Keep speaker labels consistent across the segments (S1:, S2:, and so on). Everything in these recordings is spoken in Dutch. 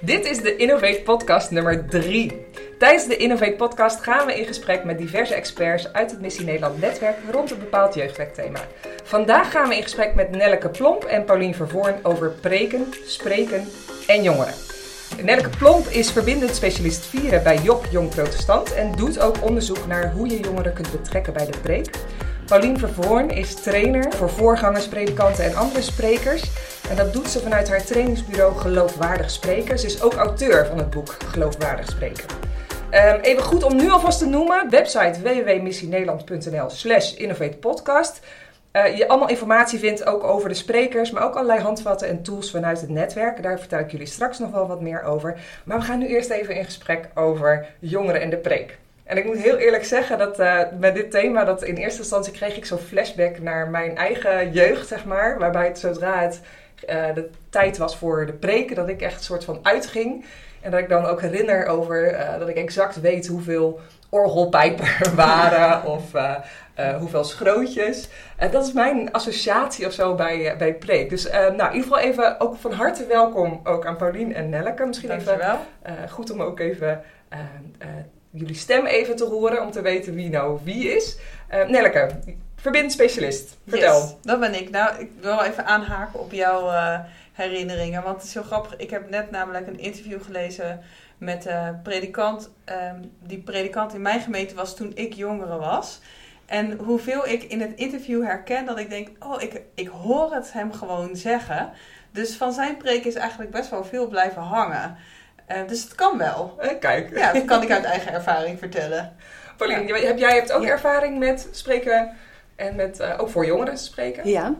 S1: Dit is de Innovate Podcast nummer 3. Tijdens de Innovate Podcast gaan we in gesprek met diverse experts uit het Missie Nederland netwerk rond een bepaald jeugdwerkthema. Vandaag gaan we in gesprek met Nelleke Plomp en Paulien Vervoorn over preken, spreken en jongeren. Nelleke Plomp is verbindend specialist vieren bij Job Jong Protestant en doet ook onderzoek naar hoe je jongeren kunt betrekken bij de preek. Paulien Vervoorn is trainer voor voorgangers, predikanten en andere sprekers. En dat doet ze vanuit haar trainingsbureau Geloofwaardig Spreken. Ze is ook auteur van het boek Geloofwaardig Spreken. Um, even goed om nu alvast te noemen: website www.missienederland.nl slash innovatepodcast. Uh, je allemaal informatie vindt ook over de sprekers, maar ook allerlei handvatten en tools vanuit het netwerk. Daar vertel ik jullie straks nog wel wat meer over. Maar we gaan nu eerst even in gesprek over jongeren en de preek. En ik moet heel eerlijk zeggen dat uh, met dit thema, dat in eerste instantie kreeg ik zo'n flashback naar mijn eigen jeugd, zeg maar. Waarbij het zodra het uh, de tijd was voor de preken, dat ik echt een soort van uitging. En dat ik dan ook herinner over uh, dat ik exact weet hoeveel orgelpijpen er waren of uh, uh, hoeveel schrootjes. dat is mijn associatie of zo bij, bij preek. Dus nou, in ieder geval even ook van harte welkom ook aan Paulien en Nelleke. Misschien
S2: Dankjewel.
S1: even goed om ook even jullie stem even te horen om te weten wie nou wie is. Nelleke, Verbindend specialist. Vertel. Yes,
S2: dat ben ik. Nou, ik wil even aanhaken op jouw uh, herinneringen. Want het is heel grappig. Ik heb net namelijk een interview gelezen met een uh, predikant. Um, die predikant in mijn gemeente was toen ik jongere was. En hoeveel ik in het interview herken dat ik denk: oh, ik, ik hoor het hem gewoon zeggen. Dus van zijn preek is eigenlijk best wel veel blijven hangen. Uh, dus het kan wel.
S1: Eh, kijk.
S2: Ja, dat kan ik uit eigen ervaring vertellen.
S1: Pauline, ja. heb jij hebt ook ja. ervaring met spreken en met, uh, ook voor jongeren spreken?
S3: Ja.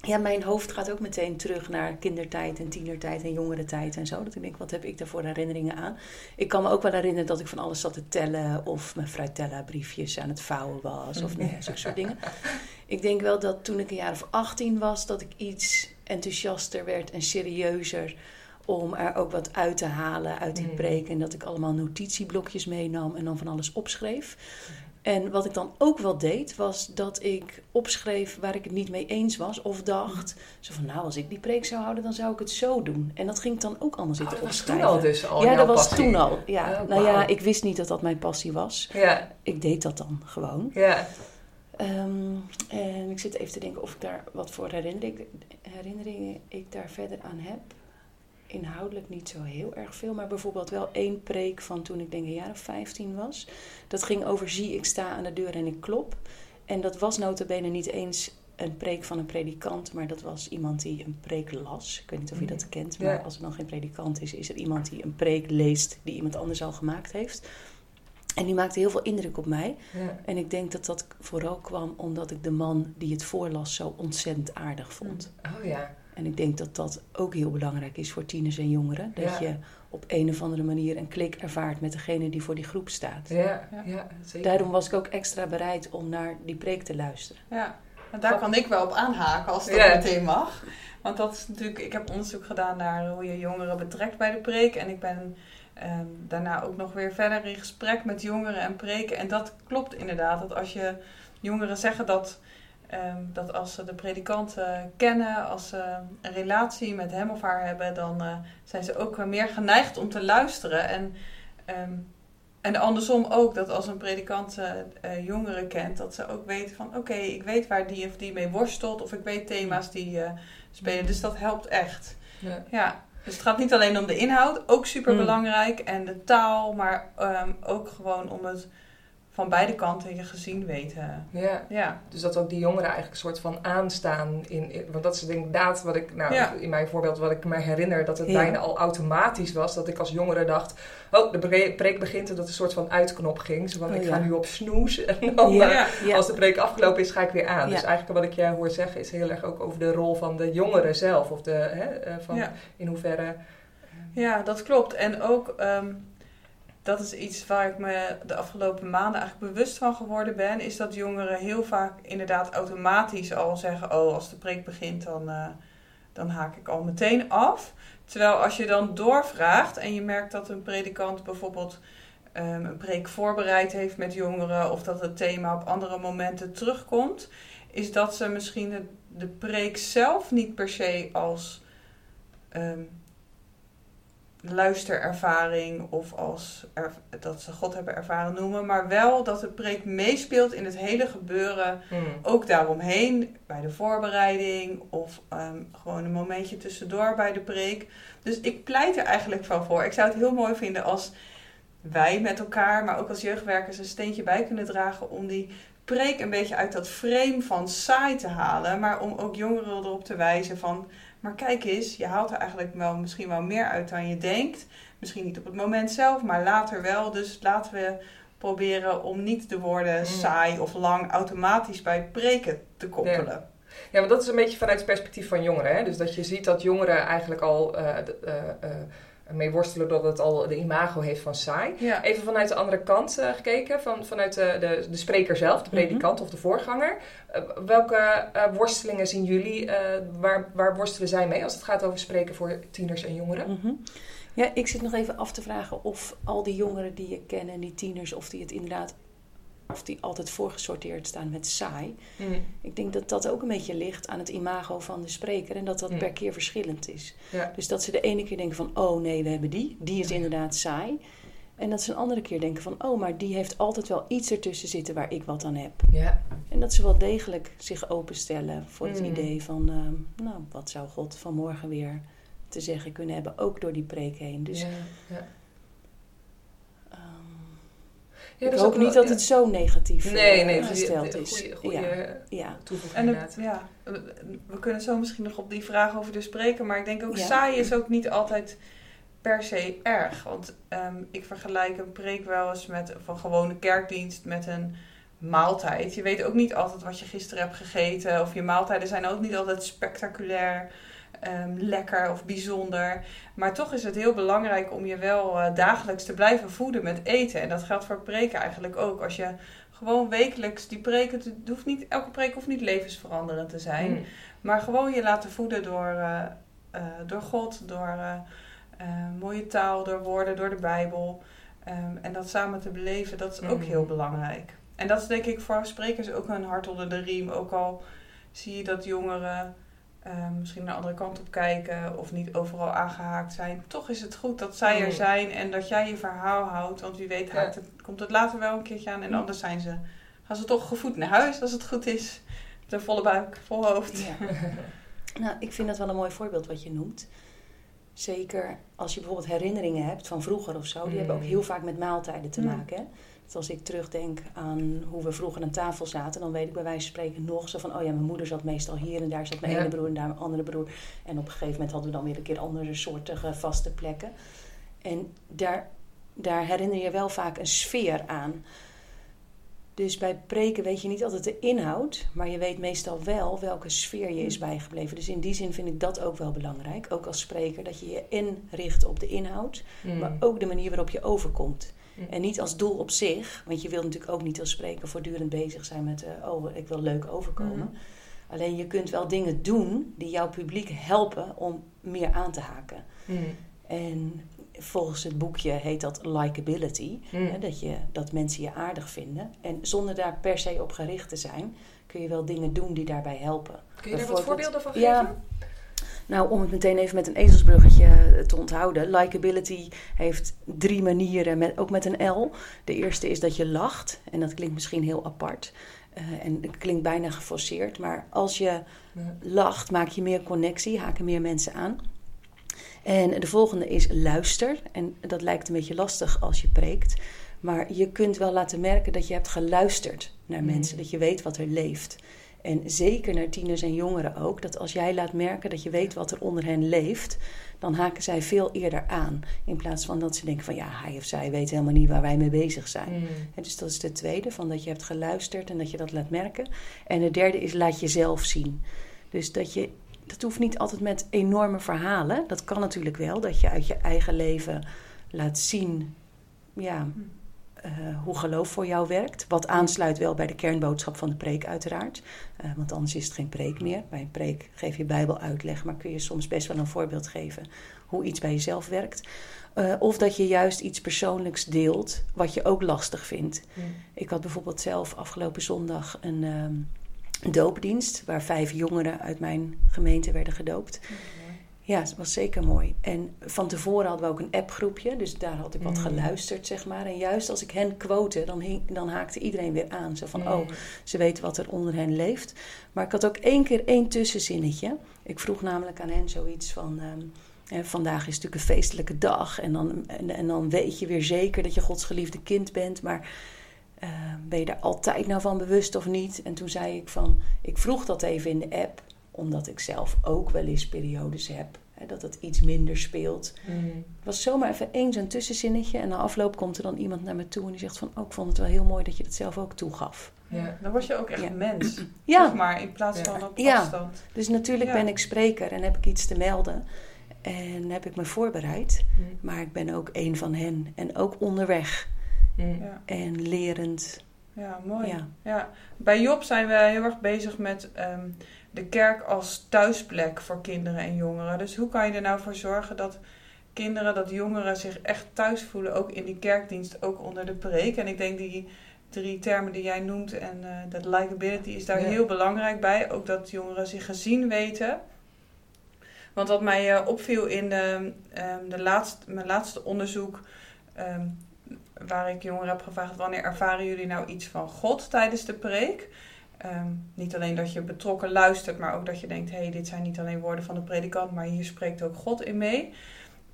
S3: Ja, mijn hoofd gaat ook meteen terug naar kindertijd en tienertijd en jongerentijd en zo. Dat ik denk, wat heb ik daar voor herinneringen aan? Ik kan me ook wel herinneren dat ik van alles zat te tellen of mijn fruitella briefjes aan het vouwen was of nee, zulke soort dingen. Ik denk wel dat toen ik een jaar of 18 was, dat ik iets enthousiaster werd en serieuzer om er ook wat uit te halen uit die preek. En dat ik allemaal notitieblokjes meenam en dan van alles opschreef. En wat ik dan ook wel deed, was dat ik opschreef waar ik het niet mee eens was. Of dacht, zo van nou, als ik die preek zou houden, dan zou ik het zo doen. En dat ging ik dan ook anders zitten
S1: oh, dat
S3: opschrijven.
S1: Was toen al dus al
S3: Ja, dat was
S1: passie.
S3: toen al. Ja. Oh, nou ja, ik wist niet dat dat mijn passie was.
S1: Ja.
S3: Ik deed dat dan gewoon.
S1: Ja.
S3: Um, en ik zit even te denken of ik daar wat voor herinneringen, herinneringen ik daar verder aan heb inhoudelijk niet zo heel erg veel, maar bijvoorbeeld wel één preek van toen ik denk een jaar of 15 was. Dat ging over zie ik sta aan de deur en ik klop. En dat was notabene niet eens een preek van een predikant, maar dat was iemand die een preek las. Ik weet niet of je dat kent, maar ja. als er dan geen predikant is, is er iemand die een preek leest die iemand anders al gemaakt heeft. En die maakte heel veel indruk op mij.
S1: Ja.
S3: En ik denk dat dat vooral kwam omdat ik de man die het voorlas zo ontzettend aardig vond.
S1: Oh ja.
S3: En ik denk dat dat ook heel belangrijk is voor tieners en jongeren. Dat
S1: ja.
S3: je op een of andere manier een klik ervaart met degene die voor die groep staat.
S1: Ja, ja. ja zeker.
S3: Daarom was ik ook extra bereid om naar die preek te luisteren.
S2: Ja, en daar kan ik wel op aanhaken als dat ja. meteen mag. Want dat is natuurlijk, ik heb onderzoek gedaan naar hoe je jongeren betrekt bij de preek. En ik ben um, daarna ook nog weer verder in gesprek met jongeren en preken. En dat klopt inderdaad, dat als je jongeren zeggen dat Um, dat als ze de predikant uh, kennen, als ze een relatie met hem of haar hebben, dan uh, zijn ze ook meer geneigd om te luisteren. En, um, en andersom ook, dat als een predikant uh, jongeren kent, dat ze ook weten van oké, okay, ik weet waar die of die mee worstelt, of ik weet thema's die spelen. Dus dat helpt echt.
S1: Ja.
S2: ja. Dus het gaat niet alleen om de inhoud, ook super belangrijk, en de taal, maar um, ook gewoon om het van beide kanten je gezien weten.
S1: Ja.
S2: ja.
S1: Dus dat ook die jongeren eigenlijk een soort van aanstaan. In, in want dat is inderdaad wat ik, nou, ja. in mijn voorbeeld, wat ik me herinner, dat het ja. bijna al automatisch was. Dat ik als jongere dacht, oh, de preek begint en dat een soort van uitknop ging. Zo van,
S3: Oh,
S1: ik ga nu op snoes. En dan,
S3: Ja,
S1: eh,
S3: ja.
S1: als de preek afgelopen is, ga ik weer aan. Dus eigenlijk wat ik je hoor zeggen, is heel erg ook over de rol van de jongeren zelf. Of de, hè, eh, van in hoeverre...
S2: Ja, dat klopt. En ook, ehm, dat is iets waar ik me de afgelopen maanden eigenlijk bewust van geworden ben, is dat jongeren heel vaak inderdaad automatisch al zeggen, oh, als de preek begint, dan, eh, dan haak ik al meteen af. Terwijl als je dan doorvraagt en je merkt dat een predikant bijvoorbeeld ehm, een preek voorbereid heeft met jongeren, of dat het thema op andere momenten terugkomt, is dat ze misschien de, preek zelf niet per se als ehm, luisterervaring of als er, dat ze God hebben ervaren noemen, maar wel dat het preek meespeelt in het hele gebeuren,
S1: Mm.
S2: ook daaromheen, bij de voorbereiding of ehm, gewoon een momentje tussendoor bij de preek. Dus ik pleit er eigenlijk wel voor. Ik zou het heel mooi vinden als wij met elkaar, maar ook als jeugdwerkers, een steentje bij kunnen dragen om die preek een beetje uit dat frame van saai te halen, maar om ook jongeren erop te wijzen van, maar kijk eens, je haalt er eigenlijk wel misschien wel meer uit dan je denkt. Misschien niet op het moment zelf, maar later wel. Dus laten we proberen om niet de woorden
S1: Mm.
S2: saai of lang automatisch bij preken te koppelen.
S1: Ja, want dat is een beetje vanuit het perspectief van jongeren. Hè? Dus dat je ziet dat jongeren eigenlijk al eh, eh, eh, mee worstelen dat het al de imago heeft van saai.
S2: Ja.
S1: Even vanuit de andere kant eh, gekeken, van, vanuit de, de, de spreker zelf, de predikant of de voorganger. Eh, welke eh, worstelingen zien jullie? waar, waar worstelen zij mee als het gaat over spreken voor tieners en jongeren?
S3: Mhm. Ja, ik zit nog even af te vragen of al die jongeren die je ken en die tieners, of die het inderdaad, of die altijd voorgesorteerd staan met saai.
S1: Mm.
S3: Ik denk dat dat ook een beetje ligt aan het imago van de spreker en dat dat
S1: Mm.
S3: per keer verschillend is.
S1: Ja.
S3: Dus dat ze de ene keer denken van, oh nee, we hebben die, die is
S1: Ja.
S3: inderdaad saai. En dat ze een andere keer denken van, oh, maar die heeft altijd wel iets ertussen zitten waar ik wat aan heb.
S1: Ja.
S3: En dat ze wel degelijk zich openstellen voor het
S1: Mm.
S3: idee van, ehm, nou, wat zou God vanmorgen weer te zeggen kunnen hebben, ook door die preek heen. Dus
S1: ja, ja. Ja,
S3: ik hoop
S1: ook
S3: niet
S1: wel-
S3: dat het zo negatief
S1: ja. Nee,
S3: eh,
S1: nee,
S3: gesteld is.
S1: goede, goede
S3: Ja,
S2: En het, ja, we- kunnen zo misschien nog op die vraag over de spreken, maar ik denk ook
S3: Ja.
S2: saai is ook niet altijd per se erg. Want ehm, ik vergelijk een preek wel eens met van gewone kerkdienst met een maaltijd. Je weet ook niet altijd wat je gisteren hebt gegeten, of je maaltijden zijn ook niet altijd spectaculair. Ehm, lekker of bijzonder. Maar toch is het heel belangrijk om je wel eh, dagelijks te blijven voeden met eten. En dat geldt voor preken eigenlijk ook. Als je gewoon wekelijks die preken, het hoeft niet, elke preek hoeft niet levensveranderend te zijn.
S1: Mm.
S2: Maar gewoon je laten voeden door, eh, eh, door God, door mooie taal, door woorden, door de Bijbel. Ehm, en dat samen te beleven, dat is ook
S1: Mm.
S2: heel belangrijk. En dat is denk ik voor sprekers ook een hart onder de riem. Ook al zie je dat jongeren ehm, misschien naar de andere kant op kijken of niet overal aangehaakt zijn. Toch is het goed dat zij er
S1: Mm.
S2: zijn en dat jij je verhaal houdt. Want wie weet haakt het, komt het later wel een keertje aan en
S3: Mm.
S2: anders zijn ze, gaan ze toch gevoed naar huis als het goed is. Met een volle buik, vol hoofd.
S3: Ja. nou, ik vind dat wel een mooi voorbeeld wat je noemt. Zeker als je bijvoorbeeld herinneringen hebt van vroeger of zo. Die
S1: Mm.
S3: hebben ook heel vaak met maaltijden te
S2: Mm.
S3: maken. Hè? Dus als ik terugdenk aan hoe we vroeger aan tafel zaten, dan weet ik bij wijze van spreken nog zo van: oh ja, mijn moeder zat meestal hier en daar zat mijn
S1: Ja.
S3: ene broer en daar mijn andere broer. En op een gegeven moment hadden we dan weer een keer andere soortige vaste plekken. En daar, daar herinner je wel vaak een sfeer aan. Dus bij preken weet je niet altijd de inhoud, maar je weet meestal wel welke sfeer je is bijgebleven. Dus in die zin vind ik dat ook wel belangrijk, ook als spreker, dat je je inricht op de inhoud,
S1: Mm.
S3: maar ook de manier waarop je overkomt. En niet als doel op zich, want je wilt natuurlijk ook niet als spreker voortdurend bezig zijn met, eh, oh, ik wil leuk overkomen.
S1: Mhm.
S3: Alleen je kunt wel dingen doen die jouw publiek helpen om meer aan te haken.
S1: Mm.
S3: En volgens het boekje heet dat likability.
S1: Mm.
S3: Hè, dat, je, dat mensen je aardig vinden. En zonder daar per se op gericht te zijn, kun je wel dingen doen die daarbij helpen.
S1: Kun je daar wat voorbeelden van
S3: Ja. Nou, om het meteen even met een ezelsbruggetje te onthouden. Likability heeft drie manieren, met, ook met een L. De eerste is dat je lacht. En dat klinkt misschien heel apart. Eh, en het klinkt bijna geforceerd. Maar als je lacht, maak je meer connectie, haken meer mensen aan. En de volgende is luister. En dat lijkt een beetje lastig als je preekt. Maar je kunt wel laten merken dat je hebt geluisterd naar
S1: Mm.
S3: mensen. Dat je weet wat er leeft. En zeker naar tieners en jongeren ook. Dat als jij laat merken dat je weet wat er onder hen leeft. Dan haken zij veel eerder aan. In plaats van dat ze denken van ja, hij of zij weet helemaal niet waar wij mee bezig zijn.
S1: Mm.
S3: En dus dat is de tweede, van dat je hebt geluisterd en dat je dat laat merken. En de derde is laat jezelf zien. Dus dat je, dat hoeft niet altijd met enorme verhalen. Dat kan natuurlijk wel, dat je uit je eigen leven laat zien ja, eh, hoe geloof voor jou werkt. Wat aansluit wel bij de kernboodschap van de preek uiteraard. Eh, want anders is het geen preek meer. Bij een preek geef je bijbeluitleg, maar kun je soms best wel een voorbeeld geven hoe iets bij jezelf werkt. Eh, of dat je juist iets persoonlijks deelt wat je ook lastig vindt.
S1: Mm.
S3: Ik had bijvoorbeeld zelf afgelopen zondag een ehm, doopdienst waar vijf jongeren uit mijn gemeente werden gedoopt. Ja, het was zeker mooi. En van tevoren hadden we ook een appgroepje, dus daar had ik wat
S1: Mm.
S3: geluisterd, zeg maar. En juist als ik hen quote, dan, hing, dan haakte iedereen weer aan. Zo van,
S1: Mm.
S3: oh, ze weten wat er onder hen leeft. Maar ik had ook één keer één tussenzinnetje. Ik vroeg namelijk aan hen zoiets van... ehm, eh, vandaag is natuurlijk een feestelijke dag. En dan, en, en dan weet je weer zeker dat je Gods geliefde kind bent. Maar eh, ben je daar altijd nou van bewust of niet? En toen zei ik van... Ik vroeg dat even in de app. Omdat ik zelf ook wel eens periodes heb. Hè, dat het iets minder speelt.
S1: Mm.
S3: Het was zomaar even één zo'n tussenzinnetje. En na afloop komt er dan iemand naar me toe. En die zegt van... Oh, ik vond het wel heel mooi dat je dat zelf ook toegaf.
S1: Ja.
S2: Dan word je ook echt
S3: Ja.
S2: mens. Zeg
S3: Ja,
S2: maar, in plaats
S1: Ja.
S2: van op
S3: Ja.
S2: afstand.
S3: dus natuurlijk
S2: Ja.
S3: ben ik spreker en heb ik iets te melden. En heb ik me voorbereid.
S1: Mm.
S3: Maar ik ben ook een van hen. En ook onderweg.
S1: Mm.
S3: En lerend.
S2: Ja, mooi.
S3: Ja.
S2: Ja. Bij Job zijn we heel erg bezig met ehm, de kerk als thuisplek voor kinderen en jongeren. Dus hoe kan je er nou voor zorgen dat kinderen, dat jongeren zich echt thuis voelen, ook in die kerkdienst, ook onder de preek? En ik denk die drie termen die jij noemt en eh, dat likability is daar
S1: Ja.
S2: heel belangrijk bij. Ook dat jongeren zich gezien weten. Want wat mij eh, opviel in de, ehm, de laatste, mijn laatste onderzoek, ehm, waar ik jongeren heb gevraagd: wanneer ervaren jullie nou iets van God tijdens de preek? Ehm, niet alleen dat je betrokken luistert, maar ook dat je denkt: hé, hey, dit zijn niet alleen woorden van de predikant, maar hier spreekt ook God in mee.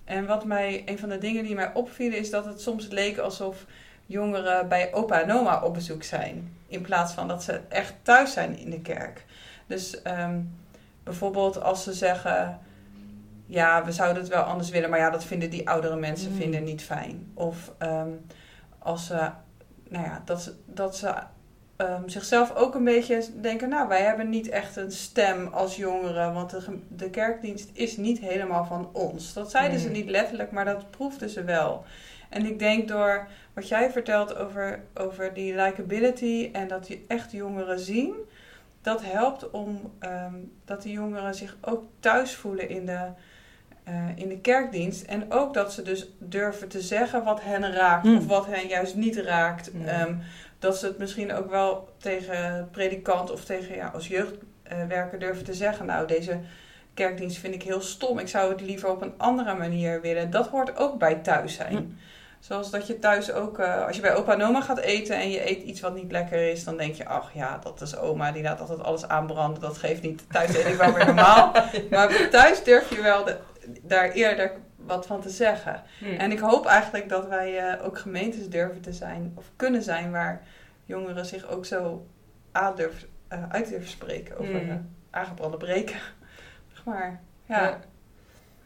S2: En wat mij, een van de dingen die mij opvielen, is dat het soms leek alsof jongeren bij opa en oma op bezoek zijn, in plaats van dat ze echt thuis zijn in de kerk. Dus ehm, bijvoorbeeld als ze zeggen ja, we zouden het wel anders willen, maar ja, dat vinden die oudere mensen
S1: Mm.
S2: vinden niet fijn. Of ehm, als ze, nou ja, dat ze, dat ze ehm, zichzelf ook een beetje denken, nou, wij hebben niet echt een stem als jongeren, want de, de kerkdienst is niet helemaal van ons. Dat zeiden ze niet letterlijk, maar dat proefden ze wel. En ik denk door wat jij vertelt over, over die likability en dat je echt jongeren zien, dat helpt om ehm, dat die jongeren zich ook thuis voelen in de, eh, in de kerkdienst. En ook dat ze dus durven te zeggen wat hen raakt
S3: Hmm.
S2: of wat hen juist niet raakt. Ehm, dat ze het misschien ook wel tegen predikant of tegen ja, als jeugdwerker durven te zeggen. Nou, deze kerkdienst vind ik heel stom. Ik zou het liever op een andere manier willen. Dat hoort ook bij thuis zijn.
S3: Hmm.
S2: Zoals dat je thuis ook, eh, als je bij opa en oma gaat eten en je eet iets wat niet lekker is, dan denk je, ach ja, dat is oma, die laat altijd alles aanbranden, dat geeft niet. Thuis eet ik wel weer normaal. Maar thuis durf je wel de- daar eerder wat van te zeggen.
S1: Mm.
S2: En ik hoop eigenlijk dat wij eh, ook gemeentes durven te zijn, of kunnen zijn, waar jongeren zich ook zo aan eh, uit durven spreken over
S1: Mm.
S2: eh, aangebrande breken. Zeg maar, ja.
S1: Ja.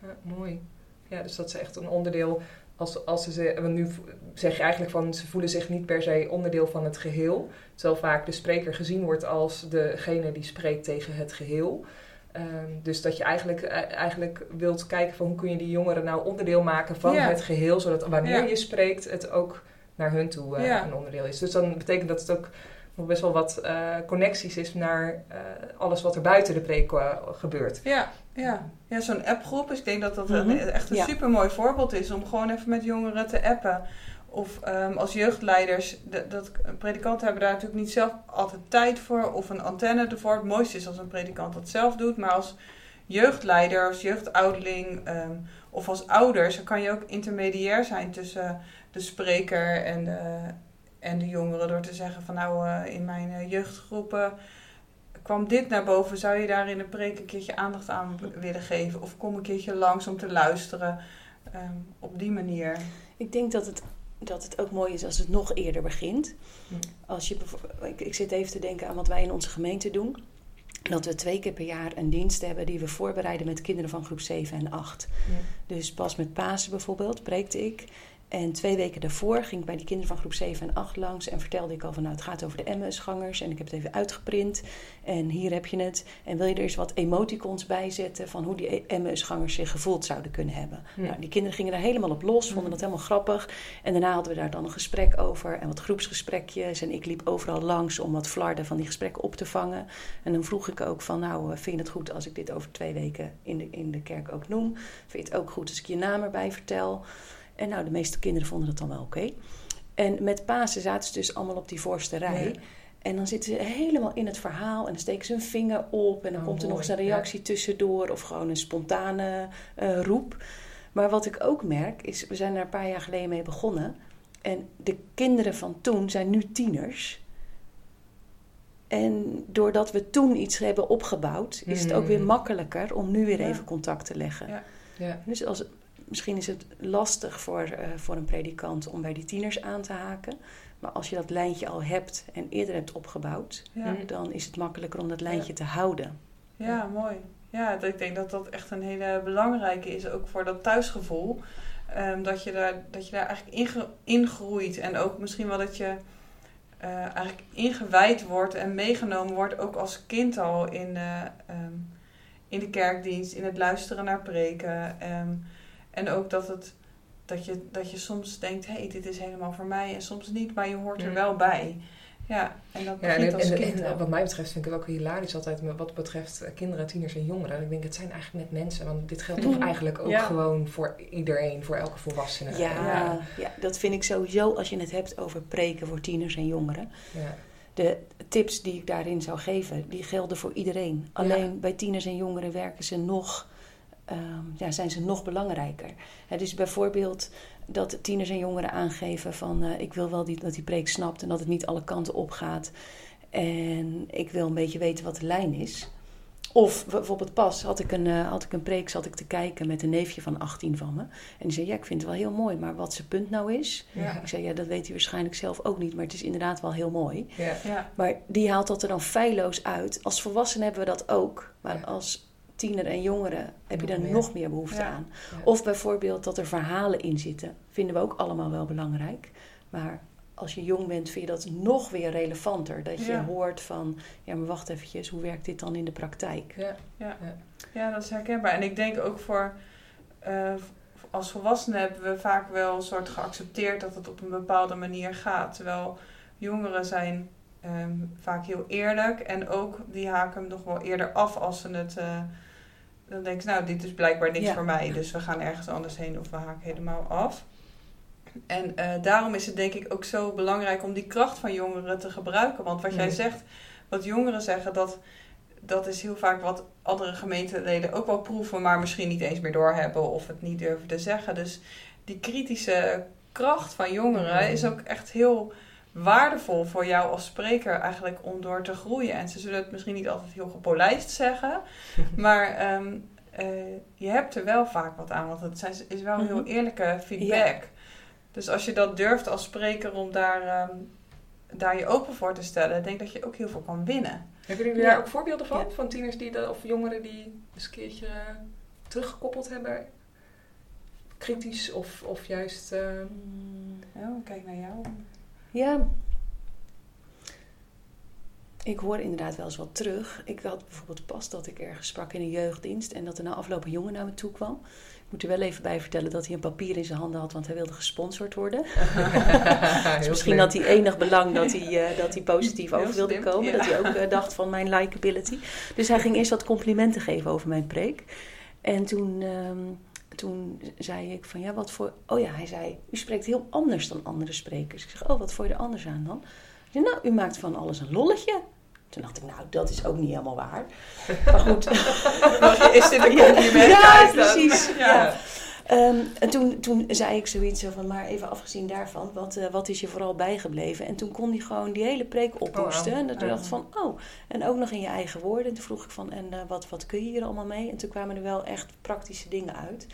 S1: Ja, mooi. Ja, dus dat is echt een onderdeel. Als, als ze, want nu zeg je eigenlijk van ze voelen zich niet per se onderdeel van het geheel. Terwijl vaak de spreker gezien wordt als degene die spreekt tegen het geheel. Ehm, dus dat je eigenlijk, eh, eigenlijk wilt kijken van hoe kun je die jongeren nou onderdeel maken van
S2: Ja.
S1: het geheel. Zodat wanneer
S2: Ja.
S1: je spreekt het ook naar hun toe eh,
S2: Ja.
S1: een onderdeel is. Dus dan betekent dat het ook nog best wel wat eh, connecties is naar eh, alles wat er buiten de preek gebeurt.
S2: Ja, ja. ja zo'n appgroep. Dus ik denk dat dat
S3: Mhm.
S2: een, echt een
S3: Ja.
S2: super mooi voorbeeld is om gewoon even met jongeren te appen. Of ehm, als jeugdleiders, de, dat, predikanten hebben daar natuurlijk niet zelf altijd tijd voor of een antenne ervoor. Het mooiste is als een predikant dat zelf doet, maar als jeugdleider, als jeugdouderling ehm, of als ouders, dan kan je ook intermediair zijn tussen de spreker en de, en de jongeren door te zeggen van nou eh, in mijn eh, jeugdgroepen kwam dit naar boven, zou je daar in de preek een keertje aandacht aan willen geven? Of kom een keertje langs om te luisteren ehm, op die manier?
S3: Ik denk dat het, dat het ook mooi is als het nog eerder begint.
S1: Hm.
S3: Als je, ik, ik zit even te denken aan wat wij in onze gemeente doen. Dat we twee keer per jaar een dienst hebben die we voorbereiden met kinderen van groep 7 en 8. Dus pas met Pasen bijvoorbeeld preekte ik. En twee weken daarvoor ging ik bij die kinderen van groep 7 en 8 langs en vertelde ik al van nou het gaat over de MS-gangers en ik heb het even uitgeprint en hier heb je het. En wil je er eens wat emoticons bij zetten van hoe die MS-gangers zich gevoeld zouden kunnen hebben. Nou, die kinderen gingen daar helemaal op los, vonden dat helemaal grappig. En daarna hadden we daar dan een gesprek over en wat groepsgesprekjes. En ik liep overal langs om wat flarden van die gesprekken op te vangen. En dan vroeg ik ook van, nou, eh, vind je het goed als ik dit over twee weken in de, in de kerk ook noem? Vind je het ook goed als ik je naam erbij vertel? En nou, de meeste kinderen vonden dat dan wel oké. En met Pasen zaten ze dus allemaal op die voorste rij.
S1: Ja.
S3: En dan zitten ze helemaal in het verhaal en dan steken ze een vinger op en dan
S1: Oh,
S3: komt er nog eens een reactie tussendoor of gewoon een spontane eh, roep. Maar wat ik ook merk is, we zijn er een paar jaar geleden mee begonnen en de kinderen van toen zijn nu tieners. En doordat we toen iets hebben opgebouwd, is het ook weer
S1: Mm.
S3: makkelijker om nu weer
S2: Ja.
S3: even contact te leggen.
S2: Ja.
S1: Ja.
S3: Dus als, misschien is het lastig voor, eh, voor een predikant om bij die tieners aan te haken. Maar als je dat lijntje al hebt en eerder hebt opgebouwd,
S2: Ja.
S1: Mm.
S3: dan is het makkelijker om dat lijntje te houden.
S2: Ja, mooi. Ja, dat- ik denk dat dat echt een hele belangrijke is, ook voor dat thuisgevoel. Ehm, dat, je daar, dat je daar eigenlijk inge- ingroeit. En ook misschien wel dat je eh, eigenlijk ingewijd wordt en meegenomen wordt, ook als kind al in, eh, ehm, in de kerkdienst, in het luisteren naar preken. Ehm, en ook dat, het, dat, je, dat je soms denkt, hé, hey, dit is helemaal voor mij. En soms niet, maar je hoort er
S1: Mm.
S2: wel bij. Ja, en dat
S1: Ja, en,
S2: als
S1: en-
S2: kind
S1: en wat mij betreft vind ik het ook hilarisch altijd wat betreft kinderen, tieners en jongeren. Ik denk, het zijn eigenlijk net mensen. Want dit geldt toch eigenlijk ook
S2: Ja.
S1: gewoon voor iedereen, voor elke volwassene.
S3: Ja,
S2: Ja.
S3: ja. dat vind ik sowieso als je het hebt over preken voor tieners en jongeren.
S1: Ja.
S3: De tips die ik daarin zou geven, die gelden voor iedereen. Alleen bij tieners en jongeren werken ze nog, ehm, ja, zijn ze nog belangrijker. Hè, dus bijvoorbeeld dat tieners en jongeren aangeven van eh, ik wil wel die, dat die preek snapt en dat het niet alle kanten op gaat. En ik wil een beetje weten wat de lijn is. Of bijvoorbeeld pas had ik, een, eh, had ik een preek, zat ik te kijken met een neefje van 18 van me. En die zei, ja, ik vind het wel heel mooi, maar wat zijn punt nou is...
S2: Ja.
S3: Ik zei, ja, dat weet hij waarschijnlijk zelf ook niet, maar het is inderdaad wel heel mooi.
S1: Ja.
S2: Ja,
S3: Maar die haalt dat er dan feilloos uit. Als volwassenen hebben we dat ook. Maar
S1: Ja.
S3: als tiener en jongeren heb je daar
S1: meer.
S3: nog meer behoefte
S2: Ja.
S3: aan.
S1: Ja.
S3: Of bijvoorbeeld dat er verhalen in zitten. Vinden we ook allemaal wel belangrijk. Maar als je jong bent, vind je dat nog weer relevanter. Dat je
S2: Ja.
S3: hoort van, ja, maar wacht eventjes, hoe werkt dit dan in de praktijk?
S1: Ja.
S2: Ja, dat is herkenbaar. En ik denk ook voor eh, als volwassenen hebben we vaak wel een soort geaccepteerd dat het op een bepaalde manier gaat. Terwijl jongeren zijn ehm, vaak heel eerlijk en ook die haken hem nog wel eerder af als ze het. eh, dan denken ze, nou, dit is blijkbaar niks
S3: Ja.
S2: voor mij, dus we gaan ergens anders heen of we haken helemaal af. En eh, daarom is het denk ik ook zo belangrijk om die kracht van jongeren te gebruiken. Want wat jij zegt, wat jongeren zeggen, dat, dat is heel vaak wat andere gemeenteleden ook wel proeven, maar misschien niet eens meer doorhebben of het niet durven te zeggen. Dus die kritische kracht van jongeren is ook echt heel waardevol voor jou als spreker eigenlijk om door te groeien. En ze zullen het misschien niet altijd heel gepolijst zeggen, maar ehm, eh, je hebt er wel vaak wat aan, want het zijn, is wel heel
S3: Mhm.
S2: eerlijke feedback. Dus als je dat durft als spreker om daar, ehm, daar je open voor te stellen, denk ik dat je ook heel veel kan winnen.
S1: Hebben jullie
S3: Ja.
S1: daar ook voorbeelden van?
S3: Ja.
S1: Van tieners die dat, of jongeren die eens een keertje eh, teruggekoppeld hebben? Kritisch of, of juist.
S2: Oh, kijk naar jou.
S3: Ja. Ik hoor inderdaad wel eens wat terug. Ik had bijvoorbeeld pas dat ik ergens sprak in een jeugddienst en dat er na afloop een jongen naar me toe kwam. Ik moet er wel even bij vertellen dat hij een papier in zijn handen had, want hij wilde gesponsord worden. Dus misschien
S1: slim.
S3: had hij enig belang dat hij, eh, dat hij positief over wilde
S2: slim,
S3: komen.
S2: ja.
S3: Dat hij ook eh, dacht van mijn likability. Dus hij ging eerst wat complimenten geven over mijn preek. En toen, ehm, toen zei ik van ja, wat voor... Oh ja, hij zei, u spreekt heel anders dan andere sprekers. Ik zeg, oh, wat vond je er anders aan dan? Hij zei, nou, u maakt van alles een lolletje. Toen dacht ik, nou, dat is ook niet helemaal waar. Maar goed.
S2: Is dit een
S3: Ja,
S2: compliment?
S3: Ja,
S2: dat-
S3: precies.
S2: Ja.
S3: Ehm, en toen, toen zei ik zoiets zo van, maar even afgezien daarvan, wat, eh, wat is je vooral bijgebleven? En toen kon hij gewoon die hele preek ophoesten.
S1: wauw.
S3: En toen dacht ik van, oh, en ook nog in je eigen woorden. En toen vroeg ik van, en eh, wat, wat kun je hier allemaal mee? En toen kwamen er wel echt praktische dingen uit.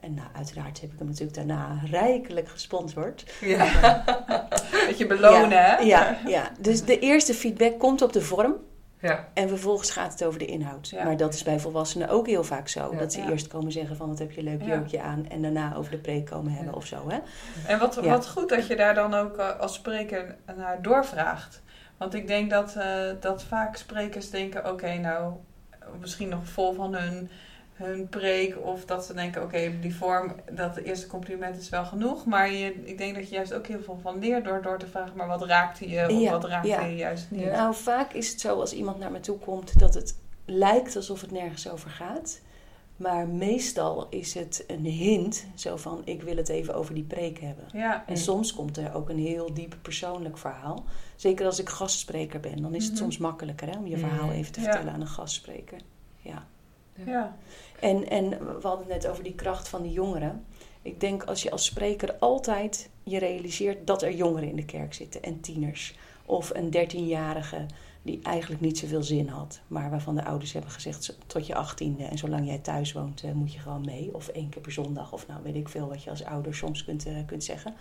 S3: En nou, uiteraard heb ik hem natuurlijk daarna rijkelijk gesponsord.
S1: Ja.
S2: Dat je belonen,
S3: ja,
S2: hè?
S3: Ja, ja, dus de eerste feedback komt op de vorm.
S1: Ja.
S3: En vervolgens gaat het over de inhoud.
S2: Ja.
S3: Maar dat is bij volwassenen ook heel vaak zo.
S1: Ja.
S3: Dat ze
S2: Ja.
S3: eerst komen zeggen van wat heb je een leuk
S2: Ja.
S3: jurkje aan. En daarna over de preek komen hebben
S1: Ja.
S3: of zo. Hè?
S2: En wat,
S3: Ja.
S2: wat goed dat je daar dan ook eh, als spreker naar doorvraagt. Want ik denk dat, eh, dat vaak sprekers denken, oké, nou, misschien nog vol van hun, hun preek. Of dat ze denken, oké, die vorm, dat eerste compliment is wel genoeg. Maar je, ik denk dat je juist ook heel veel van leert door, door te vragen, maar wat raakte je of
S3: Ja,
S2: wat raakte
S3: ja.
S2: je juist niet.
S3: Nou, vaak is het zo als iemand naar me toe komt dat het lijkt alsof het nergens over gaat. Maar meestal is het een hint, zo van ik wil het even over die preek hebben.
S2: Ja.
S3: En soms komt er ook een heel diep persoonlijk verhaal. Zeker als ik gastspreker ben, dan is het
S2: Mhm.
S3: soms makkelijker hè, om je verhaal even te vertellen aan een gastspreker. Ja.
S2: Ja.
S3: En, en we hadden het net over die kracht van die jongeren. Ik denk als je als spreker altijd je realiseert dat er jongeren in de kerk zitten en tieners. Of een dertienjarige die eigenlijk niet zoveel zin had. Maar waarvan de ouders hebben gezegd tot je achttiende en zolang jij thuis woont eh, moet je gewoon mee. Of één keer per zondag of nou weet ik veel wat je als ouder soms kunt, eh, kunt zeggen.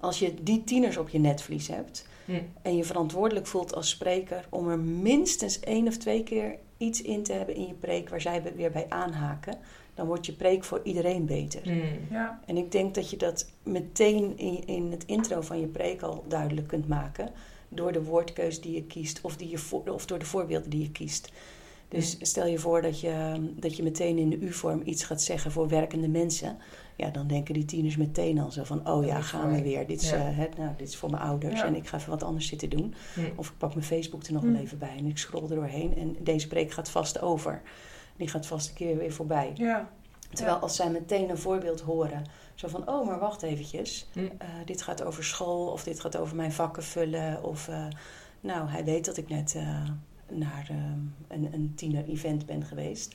S3: Als je die tieners op je netvlies hebt
S1: Hm.
S3: en je verantwoordelijk voelt als spreker om er minstens één of twee keer iets in te hebben in je preek waar zij weer bij aanhaken, dan wordt je preek voor iedereen beter.
S1: Hm.
S2: Ja.
S3: En ik denk dat je dat meteen in, in het intro van je preek al duidelijk kunt maken. Door de woordkeus die je kiest of, die je voor, of door de voorbeelden die je kiest. Dus stel je voor dat je, dat je meteen in de U-vorm iets gaat zeggen voor werkende mensen. Ja, dan denken die tieners meteen al zo van... oh ja, gaan we weer. Dit is,
S1: Ja.
S3: eh, het, nou, dit is voor mijn ouders
S2: Ja.
S3: en ik ga even wat anders zitten doen.
S1: Hm.
S3: Of ik pak mijn Facebook er nog
S2: Hm.
S3: wel even bij en ik scroll er doorheen. En deze preek gaat vast over. Die gaat vast een keer weer voorbij.
S2: Ja.
S3: Terwijl als zij meteen een voorbeeld horen, zo van, oh, maar wacht eventjes.
S1: Hm.
S3: Eh, dit gaat over school of dit gaat over mijn vakken vullen. Of, eh, nou, hij weet dat ik net naar eh, een, een tiener-event ben geweest.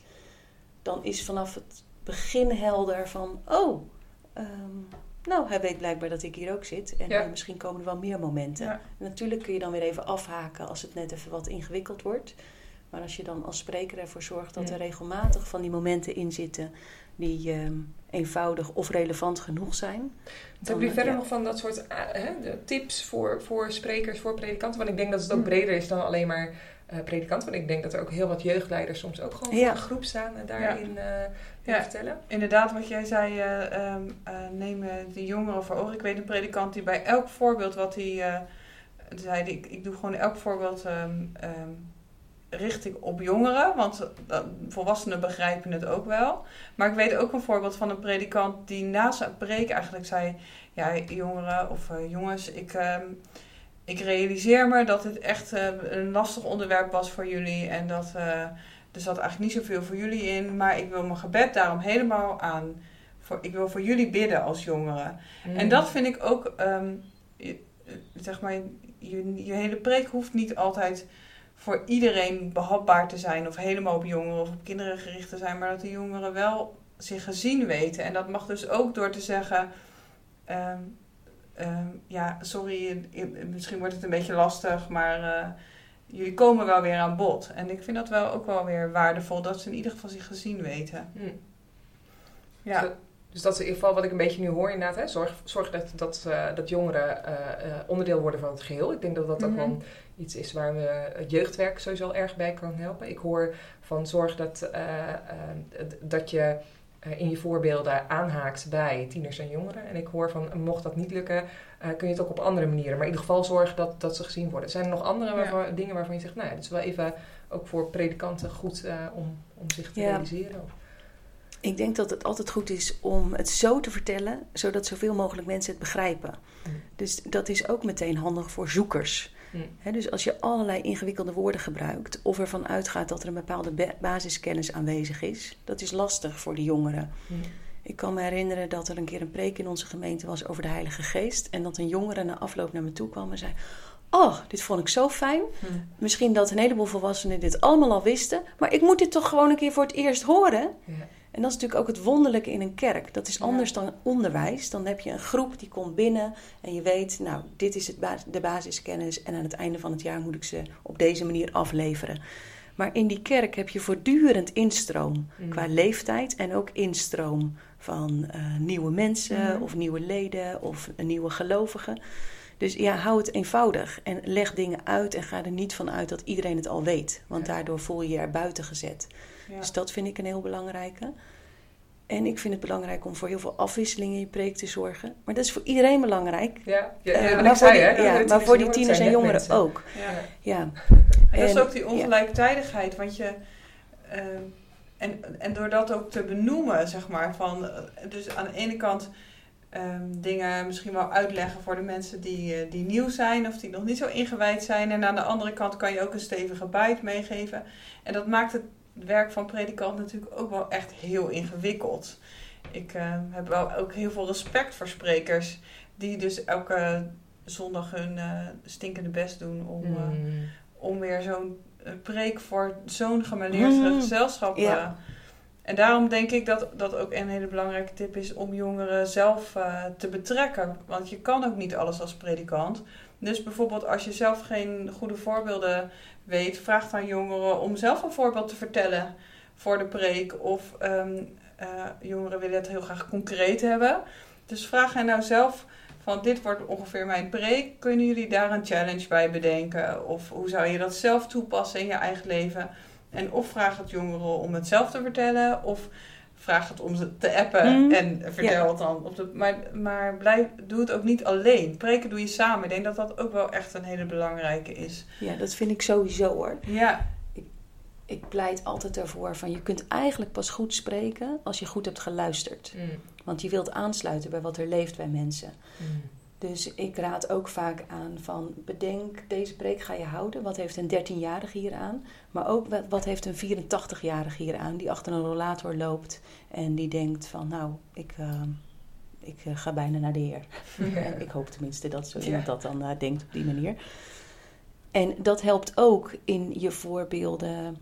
S3: Dan is vanaf het begin helder van, oh, ehm, nou, hij weet blijkbaar dat ik hier ook zit. En
S1: Ja.
S3: eh, misschien komen er wel meer momenten.
S2: Ja.
S3: Natuurlijk kun je dan weer even afhaken als het net even wat ingewikkeld wordt. Maar als je dan als spreker ervoor zorgt dat
S1: Ja.
S3: er regelmatig van die momenten in zitten die ehm, eenvoudig of relevant genoeg zijn.
S1: Wat hebben jullie verder nog van dat soort eh, hè, tips voor, voor sprekers, voor predikanten? Want ik denk dat het ook
S2: Hm.
S1: breder is dan alleen maar eh predikanten. Want ik denk dat er ook heel wat jeugdleiders soms ook gewoon
S3: Ja.
S1: voor een groep staan en daarin
S2: Ja.
S1: vertellen.
S2: Inderdaad, wat jij zei, eh, neem de jongeren voor ogen. Ik weet een predikant die bij elk voorbeeld wat hij zei, ik, ik doe gewoon elk voorbeeld ehm, ehm, richt ik op jongeren, want volwassenen begrijpen het ook wel. Maar ik weet ook een voorbeeld van een predikant die na zijn preek eigenlijk zei, ja jongeren of jongens, ik, ik realiseer me dat dit echt eh, een lastig onderwerp was voor jullie en dat... eh, er zat eigenlijk niet zoveel voor jullie in, maar ik wil mijn gebed daarom helemaal aan. Voor, ik wil voor jullie bidden als jongeren.
S1: Hm.
S2: En dat vind ik ook, ehm, je- zeg maar, je, je hele preek hoeft niet altijd voor iedereen behapbaar te zijn of helemaal op jongeren of op kinderen gericht te zijn, maar dat de jongeren wel zich gezien weten. En dat mag dus ook door te zeggen, ehm, ehm, ja, sorry, misschien wordt het een beetje lastig, maar eh, jullie komen wel weer aan bod. En ik vind dat wel ook wel weer waardevol, dat ze in ieder geval zich gezien weten.
S1: Hm.
S2: Ja,
S1: Zo- Dus dat is in ieder geval wat ik een beetje nu hoor inderdaad. Hè? Zorg, zorg dat, dat, eh, dat jongeren eh, onderdeel worden van het geheel. Ik denk dat dat ook
S2: Mhm.
S1: wel iets is waar we het jeugdwerk sowieso erg bij kan helpen. Ik hoor van zorg dat, dat je eh, in je voorbeelden aanhaakt bij tieners en jongeren. En ik hoor van mocht dat niet lukken, eh, kun je het ook op andere manieren. Maar in ieder geval zorg dat, dat ze gezien worden. Zijn er nog andere waarvan, dingen waarvan je zegt, nou ja, dit is wel even ook voor predikanten goed eh, om, om zich te
S3: Ja.
S1: realiseren?
S3: Ik denk dat het altijd goed is om het zo te vertellen, zodat zoveel mogelijk mensen het begrijpen.
S1: Mm.
S3: Dus dat is ook meteen handig voor zoekers. Dus als je allerlei ingewikkelde woorden gebruikt, of ervan uitgaat dat er een bepaalde ba- basiskennis aanwezig is, dat is lastig voor de jongeren. Ik kan me herinneren dat er een keer een preek in onze gemeente was over de Heilige Geest. En dat een jongere na afloop naar me toe kwam en zei: Oh, dit vond ik zo fijn. Misschien dat een heleboel volwassenen dit allemaal al wisten. Maar ik moet dit toch gewoon een keer voor het eerst horen.
S1: Ja.
S3: En dat is natuurlijk ook het wonderlijke in een kerk. Dat is
S2: Ja.
S3: anders dan onderwijs. Dan heb je een groep die komt binnen en je weet, nou, dit is het ba- de basiskennis. En aan het einde van het jaar moet ik ze op deze manier afleveren. Maar in die kerk heb je voortdurend instroom
S1: Mm.
S3: qua leeftijd en ook instroom van eh, nieuwe mensen
S2: Mhm.
S3: of nieuwe leden of nieuwe gelovigen. Dus ja, hou het eenvoudig en leg dingen uit en ga er niet van uit dat iedereen het al weet. Want
S1: Ja.
S3: daardoor voel je je er buiten gezet.
S2: Ja.
S3: Dus dat vind ik een heel belangrijke. En ik vind het belangrijk om voor heel veel afwisseling in je preek te zorgen. Maar dat is voor iedereen belangrijk.
S1: Ja, ja,
S3: Eh,
S1: ja,
S3: maar voor
S1: zei,
S3: die,
S1: hè, de
S3: ja,
S1: tieners
S3: maar
S1: en
S3: voor die
S1: jongeren
S3: tieners en ook.
S2: Ja.
S3: Ja.
S2: En dat is
S3: En-
S2: ook die ongelijktijdigheid, want je... ehm, en, en door dat ook te benoemen, zeg maar, van... eh, Dus aan de ene kant ehm, dingen misschien wel uitleggen voor de mensen die, eh, die nieuw zijn... of die nog niet zo ingewijd zijn. En aan de andere kant kan je ook een stevige bite meegeven. En dat maakt het werk van predikant natuurlijk ook wel echt heel ingewikkeld. Ik uh, heb wel ook heel veel respect voor sprekers die dus elke zondag hun uh, stinkende best doen om, uh, om weer zo'n preek voor zo'n gemaleerd mm. gezelschap. Ja. en daarom denk ik dat dat ook een hele belangrijke tip is om jongeren zelf te betrekken. Want je kan ook niet alles als predikant. Dus bijvoorbeeld als je zelf geen goede voorbeelden weet, vraag aan jongeren om zelf een voorbeeld te vertellen voor de preek. Of um, uh, jongeren willen het heel graag concreet hebben. Dus vraag hen nou zelf van dit wordt ongeveer mijn preek. Kunnen jullie daar een challenge bij bedenken? Of hoe zou je dat zelf toepassen in je eigen leven? En of vraag het jongeren om het zelf te vertellen. Of vraag het om ze te appen mm. en vertel het dan. Op de, maar maar blijf, doe het ook niet alleen. Preken doe je samen. Ik denk dat dat ook wel echt een hele belangrijke is.
S3: Ja, dat vind ik sowieso hoor.
S2: Ja.
S3: Ik, ik pleit altijd ervoor van je kunt eigenlijk pas goed spreken als je goed hebt geluisterd. Mm. Want je wilt aansluiten bij wat er leeft bij mensen. Mm. Dus ik raad ook vaak aan van bedenk deze preek ga je houden. Wat heeft een 13-jarige hier aan? Maar ook wat heeft een 84-jarige hier aan die achter een rollator loopt en die denkt van nou, ik, uh, ik uh, ga bijna naar de Heer. Ja. ik hoop tenminste dat zo iemand dat dan uh, denkt op die manier. En dat helpt ook in je voorbeelden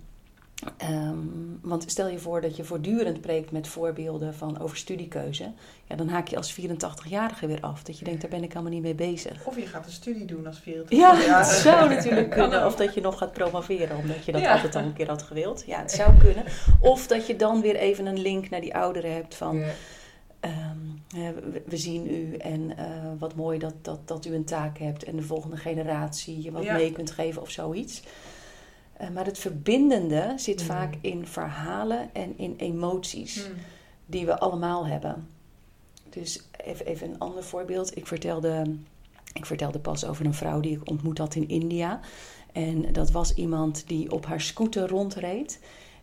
S3: Um, want stel je voor dat je voortdurend preekt met voorbeelden van over studiekeuze. Ja, dan haak je als 84-jarige weer af. Dat je denkt, daar ben ik allemaal niet mee bezig.
S2: Of je gaat een studie doen als 84-jarige.
S3: Ja, het zou natuurlijk kunnen. Of dat je nog gaat promoveren, omdat je dat ja. altijd al een keer had gewild. Ja, het zou kunnen. Of dat je dan weer even een link naar die ouderen hebt van... Ja. Um, we, we, zien u en uh, wat mooi dat, dat, dat u een taak hebt en de volgende generatie je wat ja. mee kunt geven of zoiets. Uh, maar het verbindende zit mm. vaak in verhalen en in emoties mm. die we allemaal hebben. Dus even, even een ander voorbeeld. Ik vertelde, ik vertelde pas over een vrouw die ik ontmoet had in India. En dat was iemand die op haar scooter rondreed.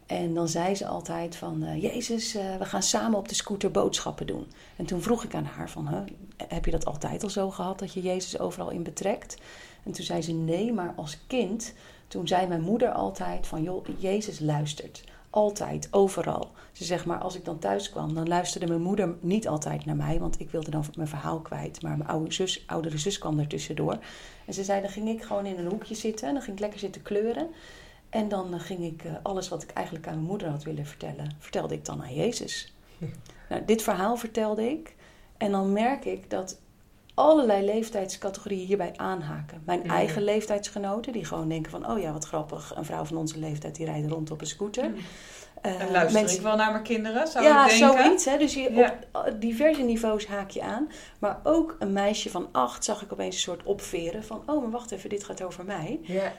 S3: En dan zei ze altijd van, uh, Jezus, uh, we gaan samen op de scooter boodschappen doen. En toen vroeg ik aan haar van, huh, heb je dat altijd al zo gehad, dat je Jezus overal in betrekt? En toen zei ze, nee, maar als kind toen zei mijn moeder altijd van, joh, Jezus luistert. Altijd, overal. Ze zegt maar, als ik dan thuis kwam, dan luisterde mijn moeder niet altijd naar mij, want ik wilde dan mijn verhaal kwijt. Maar mijn oude zus, oudere zus kwam er tussendoor. En ze zei, dan ging ik gewoon in een hoekje zitten en dan ging ik lekker zitten kleuren. En dan ging ik uh, alles wat ik eigenlijk aan mijn moeder had willen vertellen, vertelde ik dan aan Jezus. Nou, dit verhaal vertelde ik. En dan merk ik dat allerlei leeftijdscategorieën hierbij aanhaken. Mijn mm. eigen leeftijdsgenoten, die gewoon denken van... oh ja, wat grappig, een vrouw van onze leeftijd die rijdt rond op een scooter. Mm.
S2: Uh, en luister mensen... ik wel naar mijn kinderen, zou
S3: ja,
S2: ik denken?
S3: zoiets. Hè? Dus je, op diverse niveaus haak je aan. Maar ook een meisje van acht zag ik opeens een soort opveren van... oh, maar wacht even, dit gaat over mij.
S2: Ja.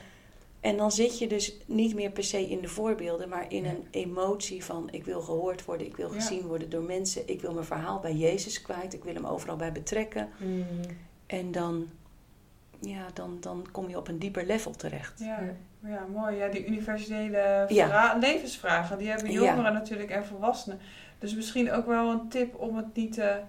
S3: En dan zit je dus niet meer per se in de voorbeelden, maar in een emotie van ik wil gehoord worden, ik wil gezien worden door mensen, ik wil mijn verhaal bij Jezus kwijt, ik wil hem overal bij betrekken.
S2: Mm.
S3: En dan, ja, dan, dan kom je op een dieper level terecht.
S2: Ja, ja mooi. Ja, die universele ja. levensvragen, die hebben jongeren natuurlijk en volwassenen. Dus misschien ook wel een tip om het niet te,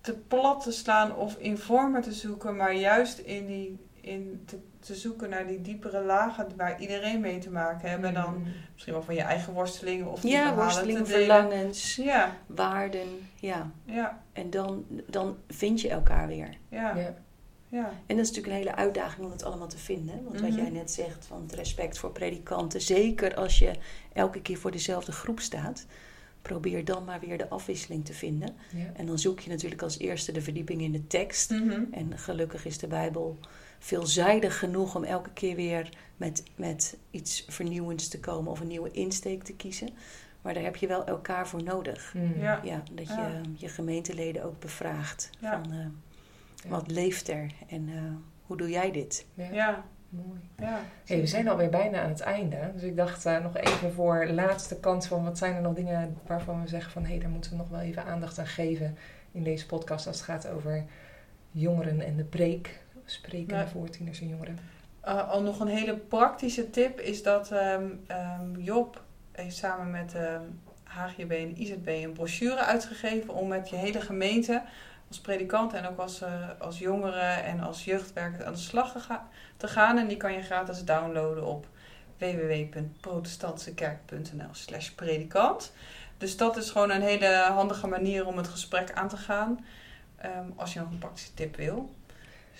S2: te plat te slaan of in vormen te zoeken, maar juist in die in te, te, zoeken naar die diepere lagen waar iedereen mee te maken heeft. En dan mm. misschien wel van je eigen worstelingen of die
S3: ja, worstelingen, verlangens,
S2: ja.
S3: waarden. Ja.
S2: ja.
S3: En dan, dan vind je elkaar weer.
S2: Ja. ja. ja.
S3: En dat is natuurlijk een hele uitdaging om het allemaal te vinden. Want wat mhm. jij net zegt van het respect voor predikanten. Zeker als je elke keer voor dezelfde groep staat probeer dan maar weer de afwisseling te vinden.
S2: Ja.
S3: En dan zoek je natuurlijk als eerste de verdieping in de tekst.
S2: Mhm.
S3: En gelukkig is de Bijbel veelzijdig genoeg om elke keer weer met, met iets vernieuwends te komen of een nieuwe insteek te kiezen. Maar daar heb je wel elkaar voor nodig.
S2: Mm. Ja.
S3: ja. dat je je gemeenteleden ook bevraagt van uh, wat leeft er en uh, hoe doe jij dit?
S2: Ja.
S1: Mooi.
S2: Ja,
S1: hey, we zijn alweer bijna aan het einde. Dus ik dacht uh, nog even voor laatste kans van wat zijn er nog dingen waarvan we zeggen van hé, hey, daar moeten we nog wel even aandacht aan geven in deze podcast als het gaat over jongeren en de preek spreken voor tieners en jongeren.
S2: Uh, al nog een hele praktische tip is dat um, um, Job heeft samen met um, HGB en IZB een brochure uitgegeven om met je hele gemeente als predikant en ook als, uh, als jongeren en als jeugdwerker aan de slag te gaan. En die kan je gratis downloaden op www.protestantsekerk.nl slash predikant. Dus dat is gewoon een hele handige manier om het gesprek aan te gaan. Ehm, als je nog een praktische tip wil.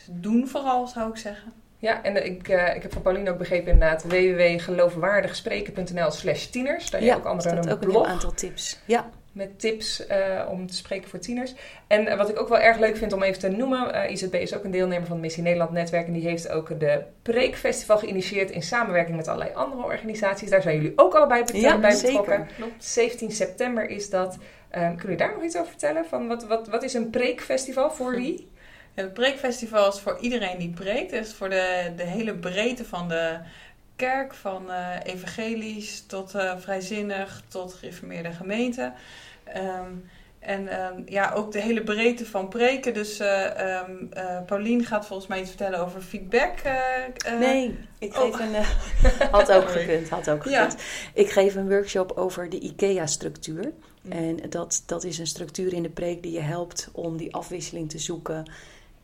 S2: Dus doen vooral, zou ik zeggen.
S1: Ja, en ik, uh, ik heb van Pauline ook begrepen inderdaad www.geloofwaardigspreken.nl slash tieners. Daar
S3: ja,
S1: heb je ook
S3: andere
S1: een
S3: ook
S1: blog.
S3: een aantal tips. Ja.
S1: Met tips uh, om te spreken voor tieners. En uh, wat ik ook wel erg leuk vind om even te noemen. IZB is ook een deelnemer van het Missie Nederland Netwerk. En die heeft ook de Preekfestival geïnitieerd in samenwerking met allerlei andere organisaties. Daar zijn jullie ook allebei bet
S3: ja,
S1: bij
S3: zeker.
S1: betrokken. Klopt. 17 september is dat. Um, kun je daar nog iets over vertellen? Van wat, wat, wat is een preekfestival voor wie?
S2: Het preekfestival is voor iedereen die preekt. Het is voor de, de hele breedte van de kerk. Van uh, evangelisch tot uh, vrijzinnig tot gereformeerde gemeente. Um, en um, ja, ook de hele breedte van preken. Dus uh, um, Paulien gaat volgens mij iets vertellen over feedback.
S3: nee, ik geef oh. een... had ook gekund, had ook gekund. Ja. Ik geef een workshop over de IKEA-structuur. En dat, dat is een structuur in de preek die je helpt om die afwisseling te zoeken.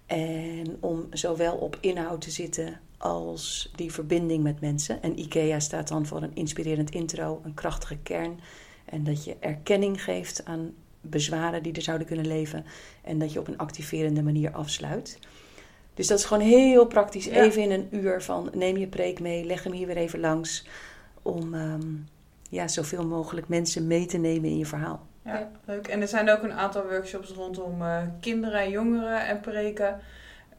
S3: En om zowel op inhoud te zitten als die verbinding met mensen. En IKEA staat dan voor een inspirerend intro, een krachtige kern. En dat je erkenning geeft aan bezwaren die er zouden kunnen leven. En dat je op een activerende manier afsluit. Dus dat is gewoon heel praktisch. Ja. Even in een uur van neem je preek mee, leg hem hier weer even langs. Om um, ja, zoveel mogelijk mensen mee te nemen in je verhaal.
S2: Ja, leuk. En er zijn ook een aantal workshops rondom uh, kinderen en jongeren en preken.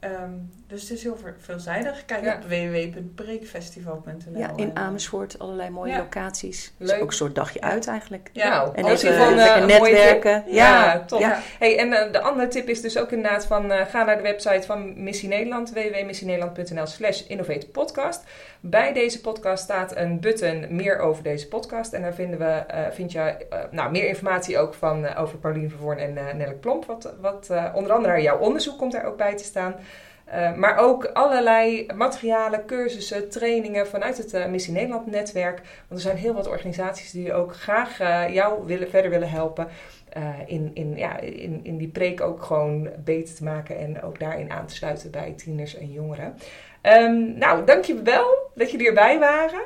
S2: Um, dus het is heel veelzijdig. Kijk ja. op www.preekfestival.nl.
S3: Ja, in Amersfoort allerlei mooie ja. locaties. Leuk. Dus ook een soort dagje uit eigenlijk.
S1: Ja, nou,
S3: en
S1: als
S3: even,
S1: van, uh,
S3: netwerken.
S1: Ja, ja, top. Ja. Hey, en uh, de andere tip is dus ook inderdaad van uh, ga naar de website van Missie Nederland, www.missienederland.nl slash innovate podcast. Bij deze podcast staat een button meer over deze podcast. En daar vinden we, vind je nou, meer informatie ook van over Paulien Vervoorn en Nelleke Plomp. Wat, wat onder andere jouw onderzoek komt daar ook bij te staan. Uh, maar ook allerlei materialen, cursussen, trainingen vanuit het uh, Missie Nederland netwerk. Want er zijn heel wat organisaties die ook graag uh, jou willen, verder willen helpen. in, in, ja, in, in die preek ook gewoon beter te maken en ook daarin aan te sluiten bij tieners en jongeren. Um, nou, dankjewel dat jullie erbij waren.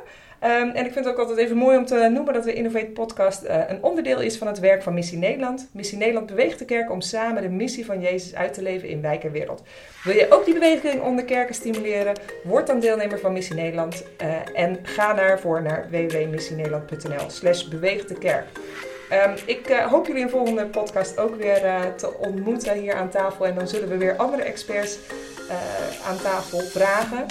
S1: Um, en ik vind het ook altijd even mooi om te noemen dat de Innovate Podcast uh, een onderdeel is van het werk van Missie Nederland. Missie Nederland beweegt de kerk om samen de missie van Jezus uit te leven in wijk en wereld. Wil je ook die beweging onder kerken stimuleren? Word dan deelnemer van Missie Nederland uh, en ga daarvoor naar www.missienederland.nl slash beweeg de kerk. Um, ik uh, hoop jullie in de volgende podcast ook weer te ontmoeten hier aan tafel. En dan zullen we weer andere experts aan tafel vragen.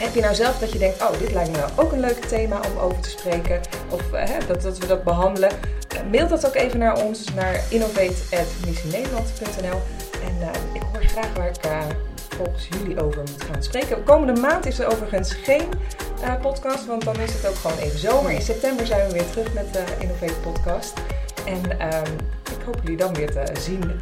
S1: Heb je nou zelf dat je denkt, oh, dit lijkt me ook een leuk thema om over te spreken, of uh, dat, dat we dat behandelen, uh, mail dat ook even naar ons, naar innovate.missienederland.nl en uh, ik hoor graag waar ik volgens jullie over moet gaan spreken. Komende maand is er overigens geen podcast, want dan is het ook gewoon even zomer. In september zijn we weer terug met de Innovate podcast. En ik hoop jullie dan weer te zien